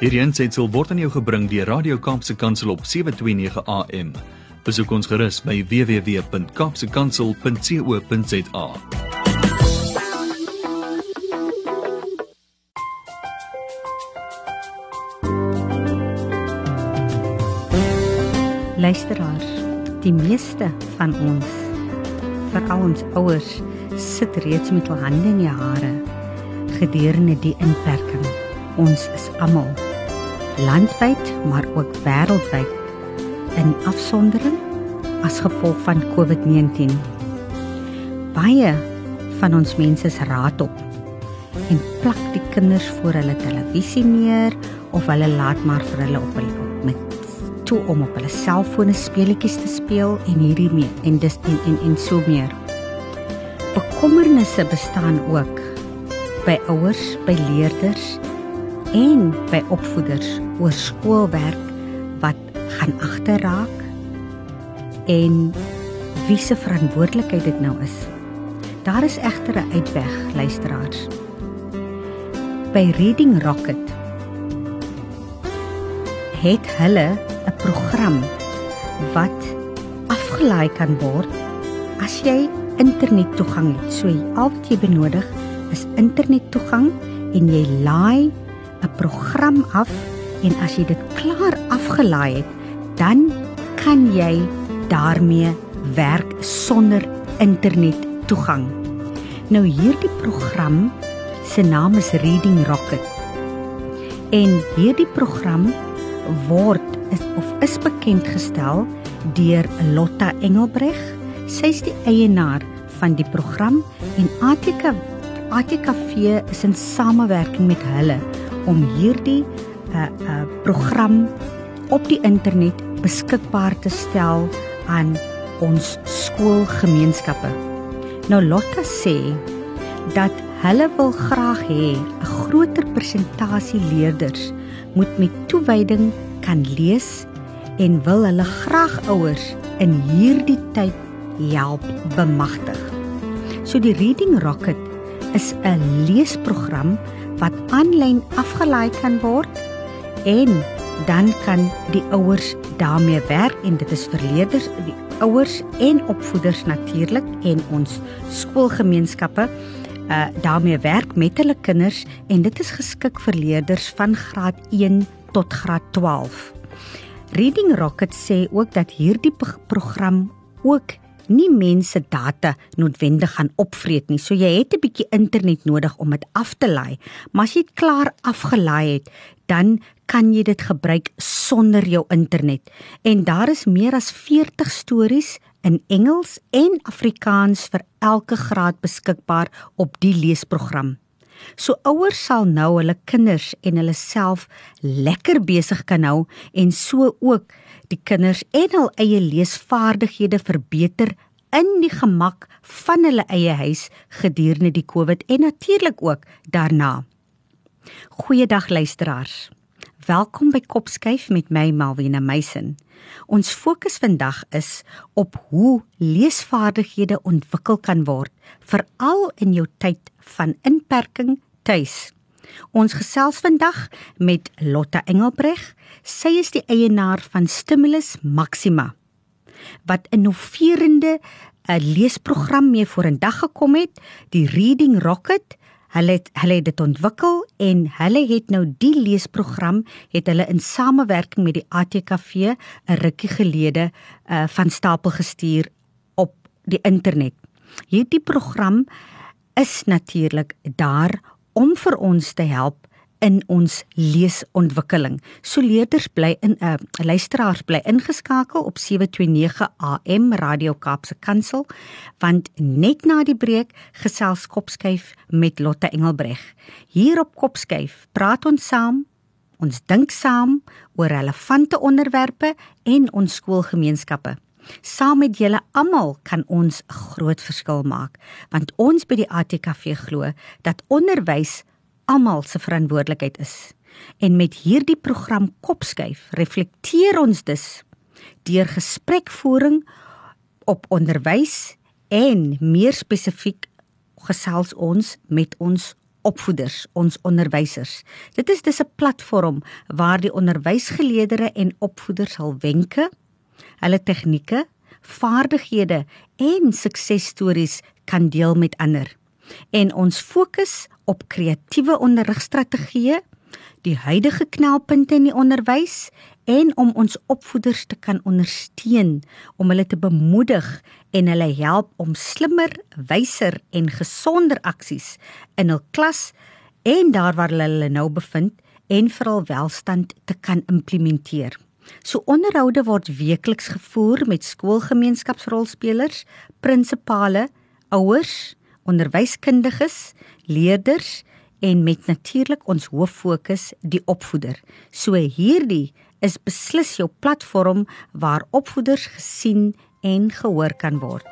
Hierdie aanseit word aan jou gebring deur Radio Kaapse Kansel op 7:29 AM. Besoek ons gerus by www.kapsekansel.co.za. Luisteraars, die meeste van ons, veral ons ouers, sit reeds met hul hande in die hare gedurende die inperking. Ons is almal landwyd, maar ook wêreldwyd in afsondering as gevolg van COVID-19. Baie van ons mense is raad op en plak die kinders voor hulle televisie neer of hulle laat maar vir hulle op hulle met toe om op hulle selfone speletjies te speel en hierdie mee en dis en en, en so meer. Bekommernisse bestaan ook by ouers, by leerders en by opvoeders oor skoolwerk wat gaan agterraak en wie se verantwoordelikheid dit nou is. Daar is egter 'n uitweg, luisteraars. By Reading Rocket het hulle 'n program wat afgelaai kan word as jy internet toegang het. So al wat jy benodig is internet toegang en jy laai 'n program af en as jy dit klaar afgelaai het, dan kan jy daarmee werk sonder internet toegang. Nou hierdie program se naam is Reading Rocket. En hierdie program word is, of is bekend gestel deur Lotta Engelbreg. Sy is die eienaar van die program en ATK ATKV is in samewerking met hulle om hierdie 'n uh, 'n uh, program op die internet beskikbaar te stel aan ons skoolgemeenskappe. Nou Lotta sê dat hulle wil graag hê 'n groter persentasie leerders moet met toewyding kan lees en wil hulle graag ouers in hierdie tyd help bemagtig. So die Reading Rocket is 'n leesprogram wat aanlyn afgelaai kan word en dan kan die ouers daarmee werk en dit is vir leerders die ouers en opvoeders natuurlik en ons skoolgemeenskappe uh daarmee werk met hulle kinders en dit is geskik vir leerders van graad 1 tot graad 12. Reading Rocket sê ook dat hierdie program ook nie mense data noodwendig gaan opvreet nie. So jy het 'n bietjie internet nodig om dit af te laai. Maar as jy dit klaar afgelaai het, dan kan jy dit gebruik sonder jou internet. En daar is meer as 40 stories in Engels en Afrikaans vir elke graad beskikbaar op die leesprogram. So ouers sal nou hulle kinders en hulle self lekker besig kan hou en so ook die kinders en hul eie leesvaardighede verbeter in die gemak van hulle eie huis gedurende die COVID en natuurlik ook daarna. Goeiedag luisteraars. Welkom by Kopskyf met my Malwena Meisen. Ons fokus vandag is op hoe leesvaardighede ontwikkel kan word veral in jou tyd van inperking tuis. Ons gesels vandag met Lotta Engelbreg. Sy is die eienaar van Stimulus Maxima wat 'n innoverende eh, leesprogram mee vorendag gekom het, die Reading Rocket. Hulle het hulle het dit ontwikkel en hulle het nou die leesprogram het hulle in samewerking met die ATKV 'n rukkie gelede uh, van stapel gestuur op die internet. Hierdie program is natuurlik daar om vir ons te help in ons leesontwikkeling. So leerders bly in 'n uh, luisteraars bly ingeskakel op 729 AM Radio Kaapse Kansel want net na die breek gesels Kopskyf met Lotte Engelbreg. Hier op Kopskyf praat ons saam Ons dink saam oor relevante onderwerpe en ons skoolgemeenskappe. Saam met julle almal kan ons groot verskil maak, want ons by die ATKV glo dat onderwys almal se verantwoordelikheid is. En met hierdie program Kopskuif reflekteer ons dus deur gesprekvoering op onderwys en meer spesifiek gesels ons met ons opvoeders, ons onderwysers. Dit is dis 'n platform waar die onderwysgeleerders en opvoeders hul wenke, hulle tegnieke, vaardighede en suksesstories kan deel met ander. En ons fokus op kreatiewe onderrigstrategieë, die huidige knelpunte in die onderwys en om ons opvoeders te kan ondersteun om hulle te bemoedig en hulle help om slimmer, wyser en gesonder aksies in hul klas en daar waar hulle hulle nou bevind en vir hul welstand te kan implementeer. So onderhoude word weekliks gevoer met skoolgemeenskapsrolspelers, prinsipale, ouers, onderwyskundiges, leerders en met natuurlik ons hoof fokus die opvoeder. So hierdie is beslis jou platform waar opvoeders gesien en gehoor kan word.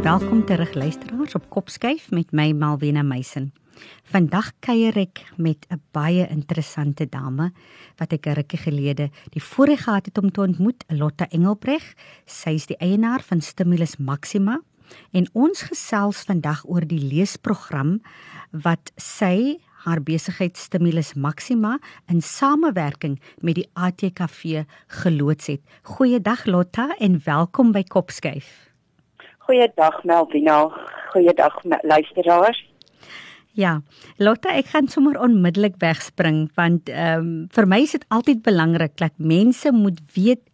Welkom terug luisteraars op Kopskyf met my Malwena Meisen. Vandag kuier ek met 'n baie interessante dame wat ek 'n rukkie gelede die voorreg gehad het om te ontmoet, Lotta Engelbreg. Sy is die eienaar van Stimulus Maxima en ons gesels vandag oor die leesprogram wat sy haar besigheid Stimulus Maxima in samewerking met die ATKV geloods het. Goeiedag Lotta en welkom by Kopskyf. Goeiedag Melvina. Goeiedag luisteraars. Ja, Lotta, ek gaan sommer onmiddellik wegspring want ehm um, vir my is dit altyd belangrik dat mense moet weet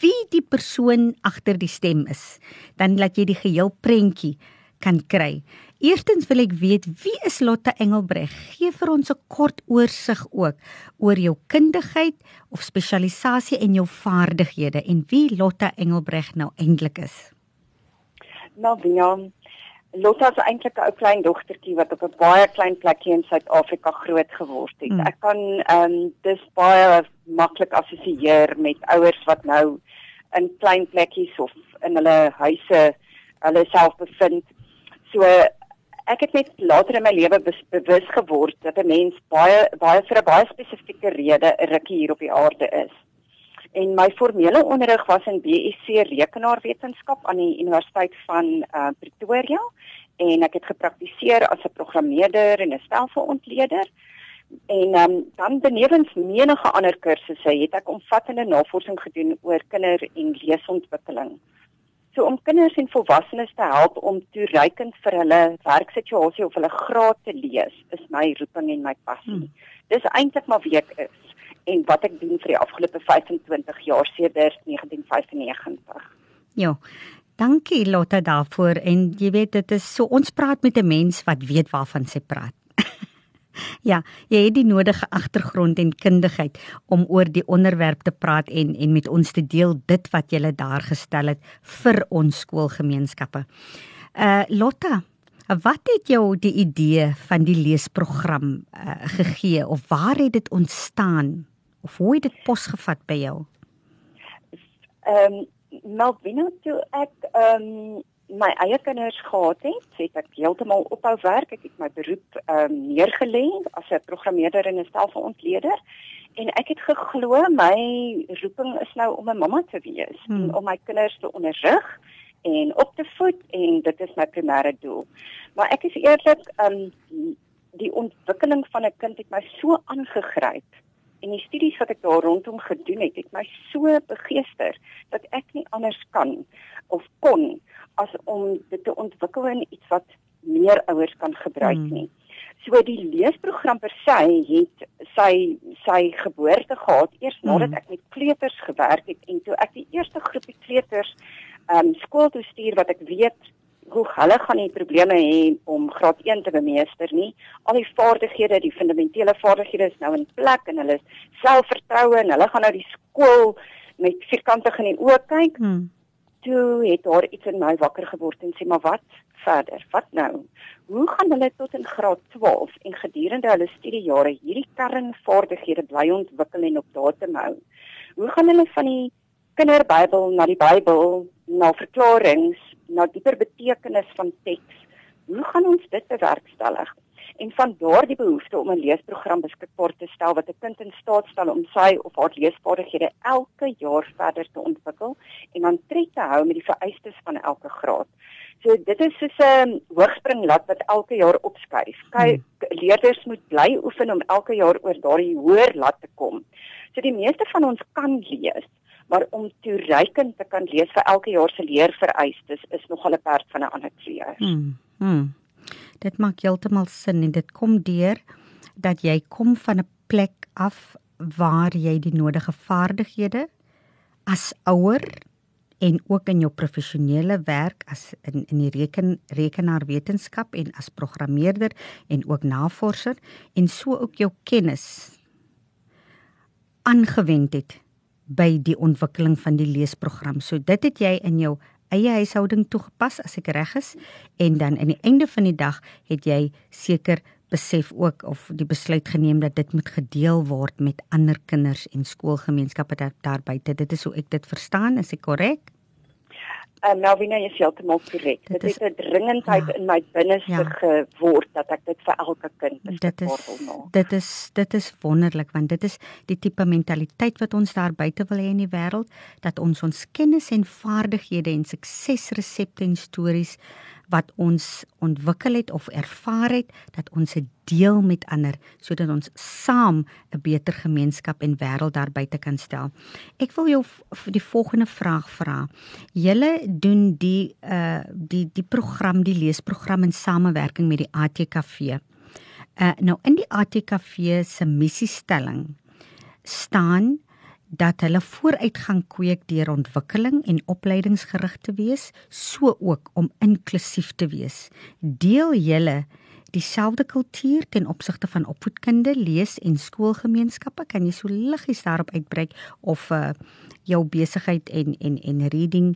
wie die persoon agter die stem is, dan laat jy die geheel prentjie kan kry. Eerstens wil ek weet wie is Lotte Engelbreg? Gee vir ons 'n kort oorsig ook oor jou kundigheid of spesialisasie en jou vaardighede en wie Lotte Engelbreg nou eintlik is. Nou, Wian, Lotte is eintlik 'n ou klein dogtertjie wat op 'n baie klein plekkie in Suid-Afrika groot geword het. Mm. Ek kan ehm um, dis baie maklik assosieer met ouers wat nou in klein plekkies of in hulle huise hulle self bevind. So ek het net later in my lewe bewus geword dat 'n mens baie baie vir 'n baie spesifieke rede 'n rukkie hier op die aarde is. En my formele onderrig was in BSc rekenaarwetenskap aan die Universiteit van uh, Pretoria en ek het gepraktiseer as 'n programmeerder en 'n stelselontleder. En um, dan benewens menige ander kursusse het ek omvattende navorsing gedoen oor kinder- en leesontwikkeling. So om kinders en volwassenes te help om toereikend vir hulle werksituasie of hulle graad te lees, is my roeping en my passie. Hmm. Dis eintlik maar wie ek is en wat ek doen vir die afgelope 25 jaar sedert 1995. Ja. Dankie Lotta daarvoor en jy weet dit is so ons praat met 'n mens wat weet waarvan sy praat. Ja, jy het die nodige agtergrond en kundigheid om oor die onderwerp te praat en en met ons te deel dit wat jy daar gestel het vir ons skoolgemeenskappe. Uh Lotta, wat het jou die idee van die leesprogram uh, gegee of waar het dit ontstaan of hoe het dit posgevat by jou? Ehm um, Malvina toe ek ehm um, my eie kinders gehad het, het ek heeltemal ophou werk. Ek het my beroep ehm um, neergelê as 'n programmeerder en 'n stelselontleder en ek het geglo my roeping is nou om 'n mamma te wees hmm. en om my kinders te onderrig en op te voed en dit is my primêre doel. Maar ek is eerlik, ehm um, die ontwikkeling van 'n kind het my so aangegryp en die studies wat ek daar rondom gedoen het, het my so begeester dat ek nie anders kan of kon as om dit te ontwikkel in iets wat meer ouers kan gebruik hmm. nie. So die leesprogram per se het sy sy geboorte gehad eers hmm. nadat ek met kleuters gewerk het en toe ek die eerste groepie kleuters ehm um, skool toe stuur wat ek weet hoe hulle gaan nie probleme hê om graad 1 te bemeester nie. Al die vaardighede, die fundamentele vaardighede is nou in plek en hulle selfvertroue en hulle gaan nou die skool met vierkantig in die oë kyk. Hmm toe het daar iets in my wakker geword en sê maar wat verder? Wat nou? Hoe gaan hulle tot in graad 12 en gedurende hulle studiejare hierdie kernvaardighede bly ontwikkel en op datum hou? Hoe gaan hulle van die kinderbybel na die Bybel, na verklaringe, na dieper betekenis van teks? Hoe gaan ons dit bewerkstellig? en van daardie behoefte om 'n leesprogram beskikbaar te stel wat 'n kind in staat stel om sy of haar leesvaardighede elke jaar verder te ontwikkel en aan tred te hou met die vereistes van elke graad. So dit is soos 'n hoogspringlat wat elke jaar opskuif. Kyk, hmm. leerders moet bly oefen om elke jaar oor daardie hoër lat te kom. So die meeste van ons kan lees, maar om toereikend te kan lees vir elke jaar se leervereistes is nogal 'n perd van 'n ander kleur. Hmm. Hmm. Dit maak heeltemal sin en dit kom deur dat jy kom van 'n plek af waar jy die nodige vaardighede as ouer en ook in jou professionele werk as in in die reken rekenaarwetenskap en as programmeerder en ook navorser en so ook jou kennis aangewend het by die ontwikkeling van die leesprogram. So dit het jy in jou eie huishouding toegepas as ek reg is en dan aan die einde van die dag het jy seker besef ook of die besluit geneem dat dit moet gedeel word met ander kinders en skoolgemeenskappe daar, daar buite. Dit is hoe ek dit verstaan, is ek korrek? Uh, Melvina is heeltemal korrek. Dit is 'n dringendheid ja, in my binneste ja. geword dat ek dit vir elke kind beskikbaar wil maak. Dit is dit is wonderlik want dit is die tipe mentaliteit wat ons daar buite wil hê in die wêreld dat ons ons kennis en vaardighede en suksesresepte en stories wat ons ontwikkel het of ervaar het dat ons dit deel met ander sodat ons saam 'n beter gemeenskap en wêreld daar buite kan stel. Ek wil jou die volgende vraag vra. Julle doen die uh die die program, die leesprogram in samewerking met die ATKV. Uh eh, nou in die ATKV se missiestelling staan dat hulle vooruitgang kweek deur ontwikkeling en opleidingsgerig te wees, so ook om inklusief te wees. Deel julle dieselfde kultuur ten opsigte van opvoedkunde, lees en skoolgemeenskappe? Kan jy so liggies daarop uitbrei of uh jou besigheid en en en reading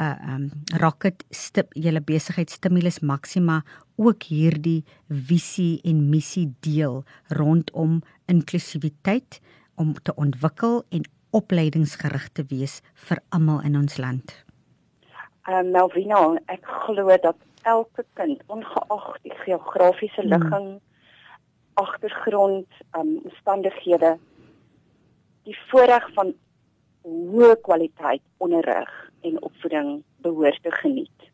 uh um rocket stip julle besigheid stimulus maxima ook hierdie visie en missie deel rondom inklusiwiteit om te ontwikkel en opleidingsgerig te wees vir almal in ons land? Ehm um, Melvina, ek glo dat elke kind ongeag die geografiese hmm. ligging, hmm. agtergrond, ehm um, omstandighede die voorreg van hoë kwaliteit onderrig en opvoeding behoort te geniet.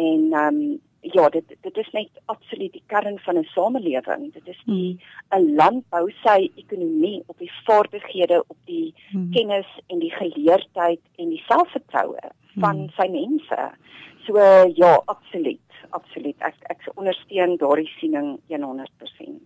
En ehm um, ja, dit dit is net absoluut die kern van 'n samelewing. Dit is die. 'n land bou sy ekonomie op die vaardighede, op die hmm. kennis en die geleerdheid en die selfvertroue van hmm. sy mense. So ja, absoluut, absoluut. Ek ek ondersteun daardie siening 100%.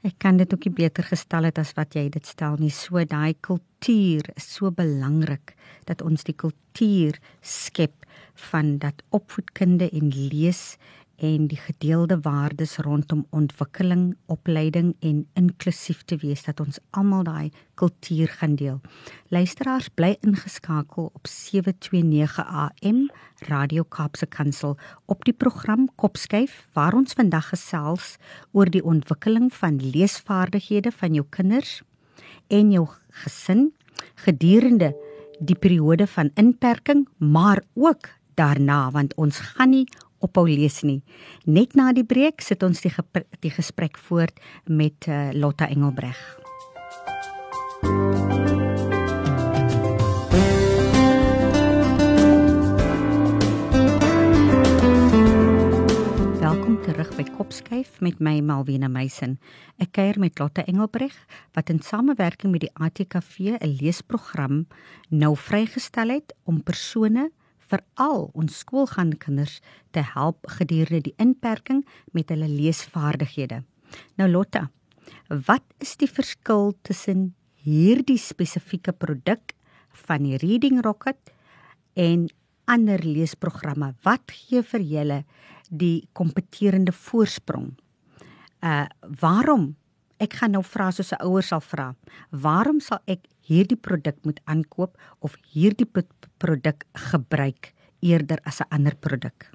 Ek kan dit ook nie beter gestel het as wat jy dit stel nie. So daai kultuur is so belangrik dat ons die kultuur skep van dat opvoedkunde en lees en die gedeelde waardes rondom ontwikkeling, opleiding en inklusief te wees dat ons almal daai kultuur gaan deel. Luisteraars bly ingeskakel op 729 AM Radio Kaapse Kansel op die program Kopskyf waar ons vandag gesels oor die ontwikkeling van leesvaardighede van jou kinders en jou gesin gedurende die periode van inperking, maar ook daarna want ons gaan nie ophou lees nie. Net na die breek sit ons die die gesprek voort met uh, Lotta Engelbreg. Welkom terug by Kopskyf met my Malwena Meisen. Ek kuier met Lotta Engelbreg wat in samewerking met die ATKV 'n leesprogram nou vrygestel het om persone veral ons skoolgaande kinders te help gedurende die inperking met hulle leesvaardighede. Nou Lotta, wat is die verskil tussen hierdie spesifieke produk van die Reading Rocket en ander leesprogramme? Wat gee vir julle die kompeterende voorsprong? Uh waarom ek gaan nou vra soos 'n ouer sal vra. Waarom sal ek hierdie produk moet aankoop of hierdie produk gebruik eerder as 'n ander produk?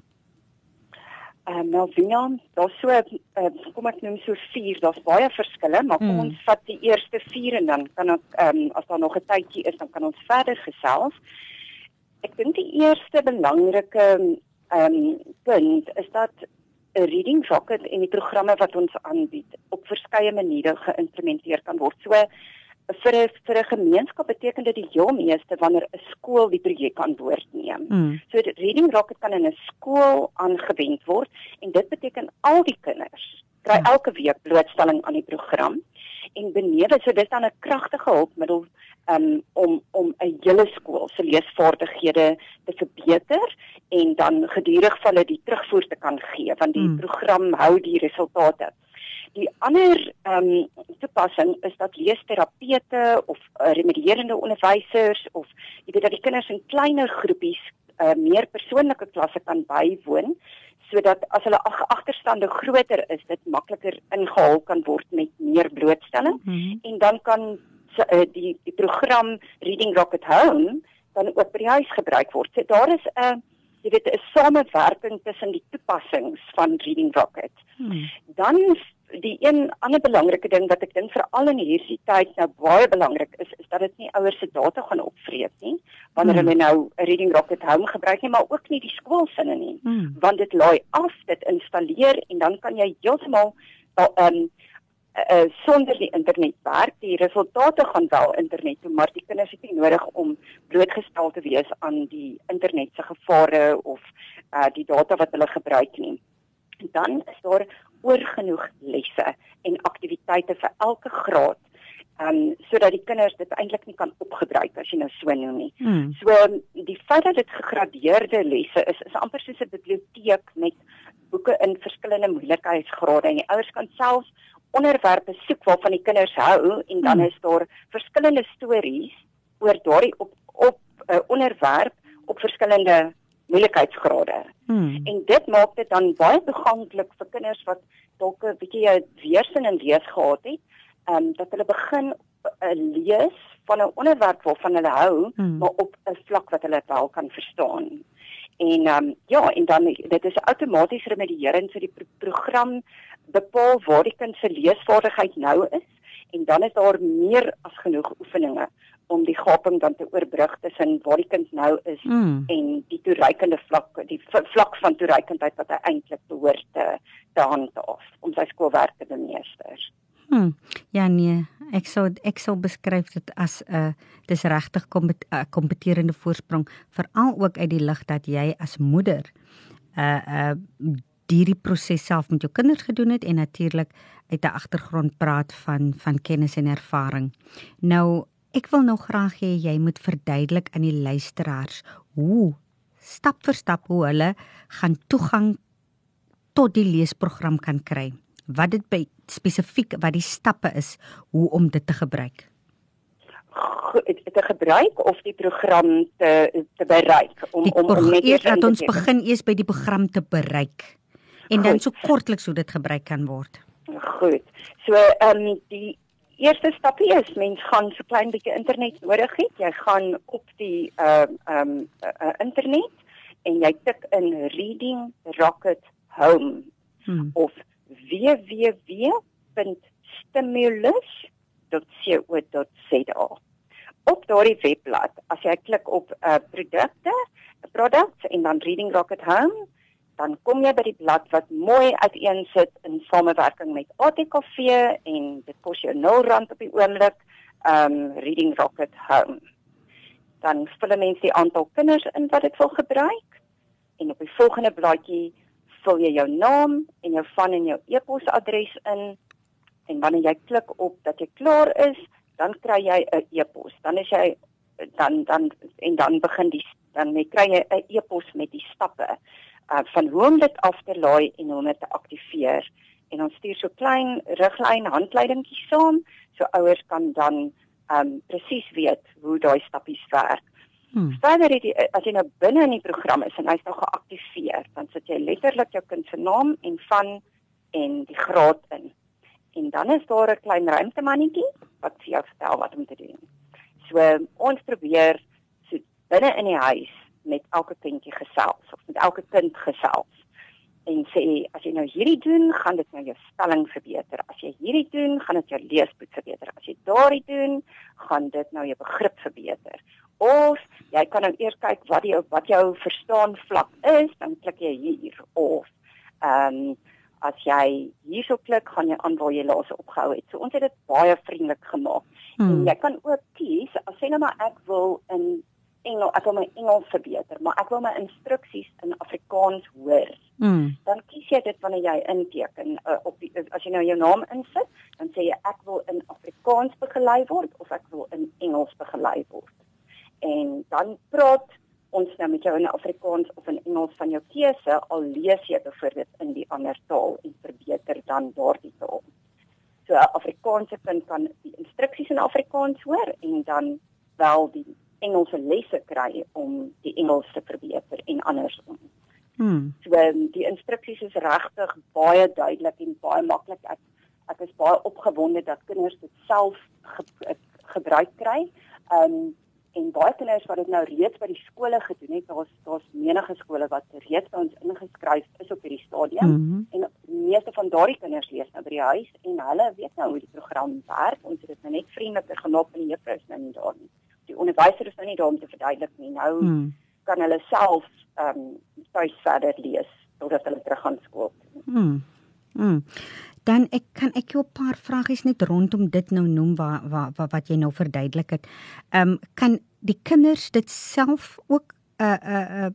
Ehm uh, nou Vian, daar's so uh, kom ek noem so vier, daar's baie verskille, maar kom mm. ons vat die eerste vier en dan kan ek ehm um, as daar nog 'n tydjie is, dan kan ons verder gesels. Ek dink die eerste belangrike ehm um, punt is dat 'n reading rocket en die programme wat ons aanbied op verskeie maniere geïmplementeer kan word. So vir 'n vir 'n gemeenskap beteken dit die heel meeste wanneer 'n skool die projek aan boord neem. Mm. So reading rocket kan in 'n skool aangewend word en dit beteken al die kinders kry mm. elke week blootstelling aan die program en benewens so dis dan 'n kragtige hulpmiddel um, om om 'n hele skool se leesvaardighede te verbeter en dan gedurig vir hulle die terugvoer te kan gee want die mm. program hou die resultate. Die ander ehm um, toepassing is dat leesterapeute of uh, remedierende onderwysers of jy weet dat die kinders in kleiner groepies uh, meer persoonlike klasse kan bywoon sodat as hulle agterstande groter is, dit makliker ingehaal kan word met meer blootstelling mm -hmm. en dan kan uh, die die program Reading Rocket Home dan ook by die huis gebruik word. So daar is 'n uh, jy weet 'n samewerking tussen die toepassings van Reading Rocket. Hmm. Dan die een ander belangrike ding wat ek dink veral in hierdie tyd nou baie belangrik is is dat dit nie ouers se data gaan opvreet nie wanneer hmm. hulle nou 'n Reading Rocket Home gebruik nie maar ook nie die skoolsinne nie hmm. want dit laai af dit installeer en dan kan jy heeltemal ehm um, uh, sonder die internet werk die resultate gaan wel internet toe maar die kinders het nie nodig om blootgestel te wees aan die internet se gevare of uh, die data wat hulle gebruik nie dan is daar oor genoeg lesse en aktiwiteite vir elke graad um sodat die kinders dit eintlik nie kan opgebruik as jy nou so noem nie. Hmm. So die feit dat dit gegradeerde lesse is is amper soos 'n biblioteek met boeke in verskillende moeilikheidsgrade en die ouers kan self onderwerpe soek waarvan die kinders hou en dan hmm. is daar verskillende stories oor daardie op op 'n uh, onderwerp op verskillende moeilikheidsgrade. Hmm. En dit maak dit dan baie toeganklik vir kinders wat dalk 'n bietjie 'n weerstand in lees gehad het, ehm um, dat hulle begin uh, lees van 'n onderwerp waarvan hulle hou, hmm. maar op 'n vlak wat hulle wel kan verstaan. En ehm um, ja, en dan dit is outomaties remedierend vir die pro program bepaal waar die kind se leesvaardigheid nou is en dan is daar meer as genoeg oefeninge om die gaping dan te oorbrug tussen waar die kind nou is mm. en die toereikende vlak die vlak van toereikendheid wat hy eintlik behoort te te handhaaf om sy skoolwerk te bemeester. Hmm. Ja nee, ek sou ek sou beskryf dit as 'n uh, dis regtig kom 'n uh, kompeterende voorsprong veral ook uit die lig dat jy as moeder 'n uh, uh, hierdie proses self met jou kinders gedoen het en natuurlik uit 'n agtergrond praat van van kennis en ervaring. Nou Ek wil nou graag hê jy moet verduidelik aan die luisteraars hoe stap vir stap hoe hulle gaan toegang tot die leesprogram kan kry. Wat dit by spesifiek wat die stappe is hoe om dit te gebruik. te gebruik of die program te te bereik om die om om net eers dat ons begin eers by die program te bereik en Goed. dan so kortliks hoe dit gebruik kan word. Goed. So ehm um, die eerste stapie is mens gaan so klein bietjie internet nodig hê. Jy gaan op die ehm uh, ehm um, uh, internet en jy tik in Reading Rocket Home hmm. of www.stimulus.co.za. Op daardie webblad, as jy klik op uh, produkte, products en dan Reading Rocket Home, dan kom jy by die blad wat mooi uiteensit in samewerking met ATKV en dit kos jou R0 op die oomblik um Reading Rocket Home. Dan vul mense die aantal kinders in wat dit wil gebruik en op die volgende blaadjie vul jy jou naam en jou van en jou e-posadres in en wanneer jy klik op dat jy klaar is, dan kry jy 'n e-pos. Dan is jy dan dan en dan begin die dan kry jy 'n e-pos met die stappe uh, van hoe om dit af te laai en hoe om dit te aktiveer. En ons stuur so klein riglyn handleidingkies saam so ouers kan dan um presies weet hoe daai stappies werk. Hmm. Verder het jy as jy nou binne in die program is en hy's nou geaktiveer, dan sit jy letterlik jou kind se naam en van en die graad in. En dan is daar 'n klein ruimtemannetjie wat vir jou vertel wat om te doen. So ons probeer so binne in die huis met elke kindjie gesels of met elke kind gesels en sê as jy nou hierdie doen, gaan dit nou jou spelling verbeter. As jy hierdie doen, gaan dit jou leesboek verbeter. As jy daardie doen, gaan dit nou jou begrip verbeter. Of jy kan nou eers kyk wat jy wat jou verstaan vlak is, dan klik jy hier of Ehm um, as jy hierso klik, gaan jy aan waar jy laas opgehou het. So ons het dit baie vriendelik gemaak. Hmm. En jy kan ook kies, as jy nou maar ek wil in Engels, ek wil my Engels verbeter, maar ek wil my instruksies in Afrikaans hoor. Mm. Dan kies jy dit wanneer jy inteken uh, op die as jy nou jou naam insit, dan sê jy ek wil in Afrikaans begelei word of ek wil in Engels begelei word. En dan praat ons nou met jou in Afrikaans of in Engels van jou keuse, al lees jy byvoorbeeld in die ander taal en verbeter dan daardie taal. So 'n Afrikaanse kind kan die instruksies in Afrikaans hoor en dan wel die Engelse lesse kry om die Engels te verbeter en andersom. Hmm. So um, die instruksies is regtig baie duidelik en baie maklik. Ek ek is baie opgewonde dat kinders dit self ge, gebruik kry. Um en baie kinders wat dit nou reeds by die skole gedoen het, daar's daar's menige skole wat reeds by ons ingeskryf is op hierdie stadium Mm -hmm. en die meeste van daardie kinders lees nou by die huis en hulle weet nou hoe die program werk. Ons het dit nou net vriendeliker gemaak en die juffrou is nou nie daar nie die onderwyser is nou nie daar om te verduidelik nie. Nou Hmm. kan hulle self ehm um, tuis verder lees totdat hulle terug gaan skool. Hmm. Hmm. Dan ek kan ek jou 'n paar vragies net rondom dit nou noem wat wat wat, wat jy nou verduidelik het. Ehm um, kan die kinders dit self ook 'n uh, 'n uh, uh,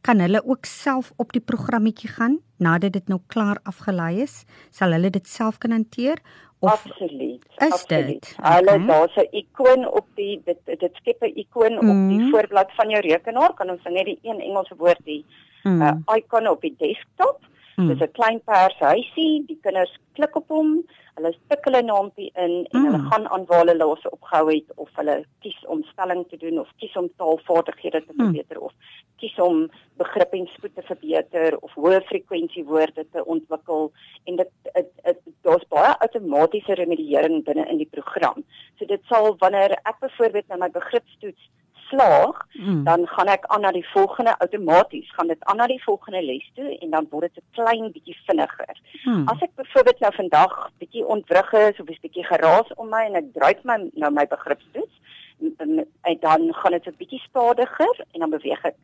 kan hulle ook self op die programmetjie gaan nadat dit nou klaar afgelei is? Sal hulle dit self kan hanteer of absoluut. Is absoluut. dit? Hulle Okay. daar's 'n ikoon op die dit dit skep 'n ikoon op die Mhm. voorblad van jou rekenaar. Kan ons net die een Engelse woord die Hmm. uh, icon op die desktop. Hmm. Dis 'n klein pers huisie. Die kinders klik op hom. Hulle tik hulle naampie in en hulle Mm. gaan aan waar hulle laas opgehou het of hulle kies om spelling te doen of kies om taalvaardighede te Mm. verbeter of kies om begrip en spoed te verbeter of hoë frekwensie woorde te ontwikkel en dit dit- dit- daar's baie outomatiese remediering binne in die program. So dit sal wanneer ek byvoorbeeld na my begripstoets slaag, Hmm. dan gaan ek aan na die volgende outomaties, gaan dit aan na die volgende les toe en dan word dit 'n klein bietjie vinniger. Hmm. As ek byvoorbeeld nou vandag bietjie ontwrig is of is bietjie geraas om my en ek dryf my nou my begripstoets, m- en dan gaan dit 'n bietjie stadiger en dan beweeg ek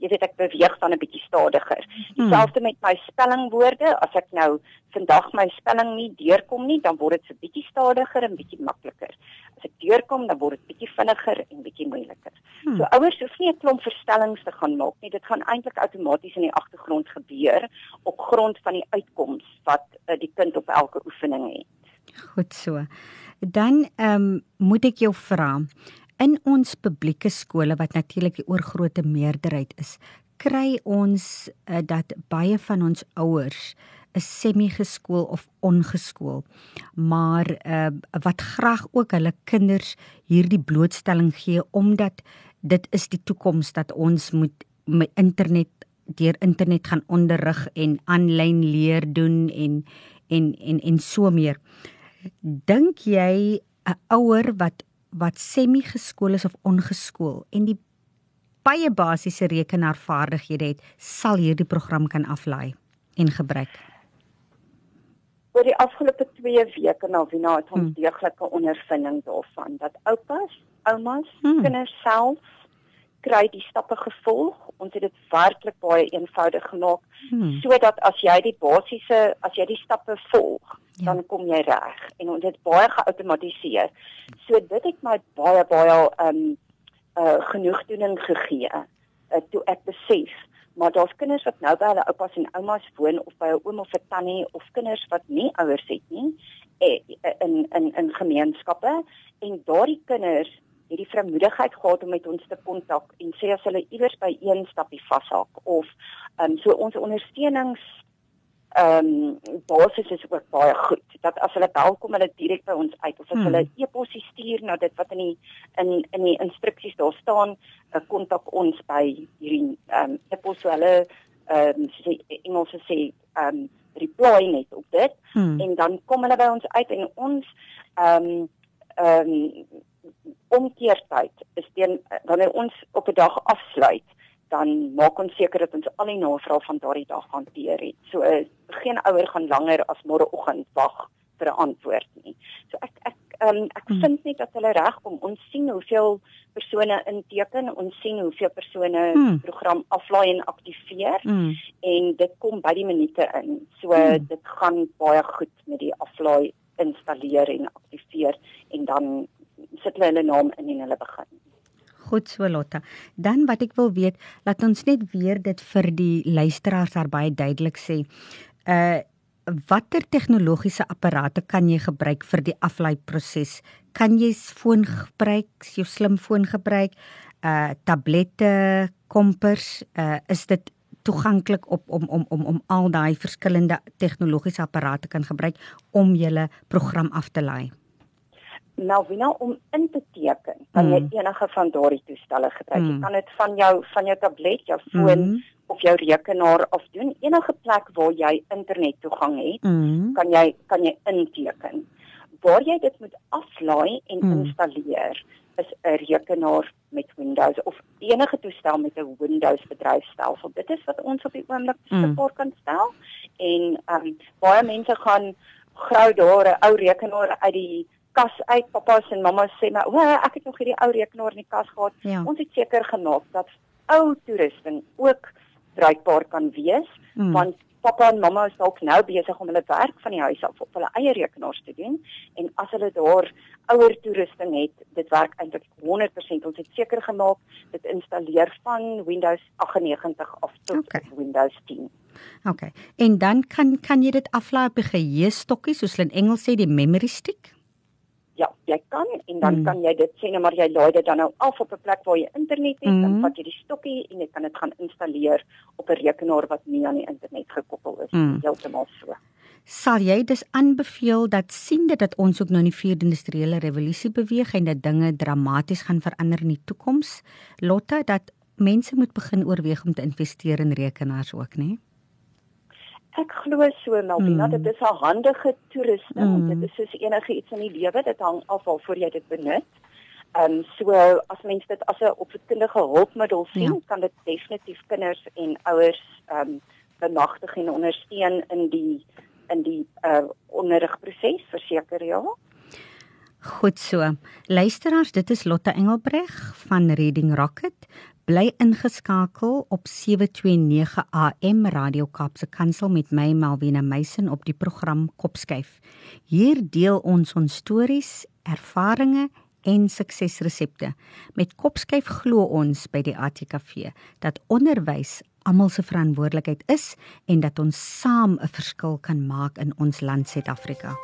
jy weet ek beweeg dan 'n bietjie stadiger. Dieselfde met my spellingwoorde, as ek nou vandag my spelling nie deurkom nie, dan word dit so bietjie stadiger en bietjie makliker. As ek deurkom, dan word dit bietjie vinniger en bietjie moeiliker. Hmm. So ouers hoef nie 'n klomp verstellings te gaan maak nie. Dit gaan eintlik outomaties in die agtergrond gebeur op grond van die uitkoms wat uh, die kind op elke oefening het. Goed so. Dan ehm um, moet ek jou vra in ons publieke skole wat natuurlik die oorgrootste meerderheid is, kry ons uh, dat baie van ons ouers is semi-geskool of ongeskool, maar uh, wat graag ook hulle kinders hierdie blootstelling gee omdat dit is die toekoms dat ons moet met internet deur internet gaan onderrig en aanlyn leer doen en en en en so meer. Dink jy 'n ouer wat wat semi-geskool is of ongeskool en die baie basiese rekenaarvaardighede het, sal hierdie program kan aflaai en gebruik? Oor die afgelope 2 weke nou wie nou het ons Hmm. deeglike ondervinding daarvan dat oupas, oumas, Hmm. kinders self kry die stappe gevolg. Ons het dit werklik baie eenvoudig gemaak Hmm. sodat as jy die basiese as jy die stappe volg, Ja. dan kom jy reg en ons het baie geautomatiseer. So dit het my baie baie um uh genoegdoening gegee uh, toe ek besef maar daar's kinders wat nou by hulle oupas en oumas woon of by 'n oom of 'n tannie of kinders wat nie ouers het nie eh, in in in gemeenskappe en daardie kinders het die vrymoedigheid gehad om met ons te kontak en sê as hulle iewers by een stappie vashak of ehm um, so ons ondersteunings ehm um, basis is ook baie goed. Dat as hulle bel kom hulle direk by ons uit of as Hmm. hulle e-posie stuur na dit wat in die in in die instruksies daar staan, uh, kontak ons by hierdie ehm um, e-pos so hulle ehm um, sê Engels sê ehm um, reply net op dit Hmm. en dan kom hulle by ons uit en ons ehm um, ehm um, omkeertyd is teen wanneer ons op 'n dag afsluit dan maak ons seker dat ons al die navrae van daardie dag hanteer het. So uh, geen ouer gaan langer as môreoggend wag vir 'n antwoord nie. So ek ek um, ek hmm. vind net dat hulle regkom. Ons sien hoeveel persone inteken, ons sien hoeveel persone hmm. program aflaai en aktiveer hmm. en dit kom by die minute in. So hmm. dit gaan baie goed met die aflaai installeer en aktiveer en dan sit hulle naam in en hulle begin. Goed so Lotta. Dan wat ek wil weet, laat ons net weer dit vir die luisteraars daar baie duidelik sê. Uh watter tegnologiese apparate kan jy gebruik vir die aflaai proses? Kan jy foon gebruik, jou slimfoon gebruik, uh tablette, kompers, uh is dit toeganklik op om om om om al daai verskillende tegnologiese apparate kan gebruik om julle program af te laai? Melvina om in te teken, kan jy mm. enige van daardie toestelle gebruik. Mm. Jy kan dit van jou van jou tablet, jou foon mm of jou rekenaar af doen enige plek waar jy internet toegang het mm. kan jy kan jy inteken waar jy dit moet aflaai en mm. installeer is 'n rekenaar met Windows of enige toestel met 'n Windows bedryfstelsel dit is wat ons op die oomblik mm. beskikbaar mm. kan stel en um, baie mense gaan grou daar 'n ou rekenaar uit die kas uit pappas en mammas sê maar o ek het nog hierdie ou rekenaar in die kas gehad ja. ons het seker gemaak dat ou toerusting ook bruikbaar kan wees mm. want pappa en mamma is dalk nou besig om hulle werk van die huis af op hulle eie rekenaars te doen en as hulle daar ouer toerusting het dit werk eintlik 100% ons het seker gemaak dit installeer van Windows 98 af tot okay. Windows 10 OK en dan kan kan jy dit aflaai op 'n geheue stokkie soos hulle in Engels sê die memory stick ja, jy kan en dan mm. kan jy dit sê nou maar jy laai dit dan nou af op 'n plek waar jy internet het, mm. dan vat jy die stokkie en jy kan dit gaan installeer op 'n rekenaar wat nie aan die internet gekoppel is mm. heeltemal so. Sal jy dus aanbeveel dat sien dit dat ons ook nou in die vierde industriële revolusie beweeg en dat dinge dramaties gaan verander in die toekoms? Lotta dat mense moet begin oorweeg om te investeer in rekenaars ook, né? Nee? Ek glo so Melvina, mm. dit is 'n handige toerusting. Mm. Dit is soos enige iets in die lewe, dit hang af waarvoor jy dit benut. Ehm um, so as mense dit as 'n opvoedkundige hulpmiddel sien, ja. kan dit definitief kinders en ouers ehm um, bemagtig en ondersteun in die in die uh onderrigproses verseker ja. Goed so. Luisteraars, dit is Lotte Engelbreg van Reading Rocket bly ingeskakel op 729 AM Radio Kaapse Kansel met my Malvina Meisen op die program Kopskyf. Hier deel ons ons stories, ervarings en suksesresepte. Met Kopskyf glo ons by die ATKV dat onderwys almal se verantwoordelikheid is en dat ons saam 'n verskil kan maak in ons land Suid-Afrika.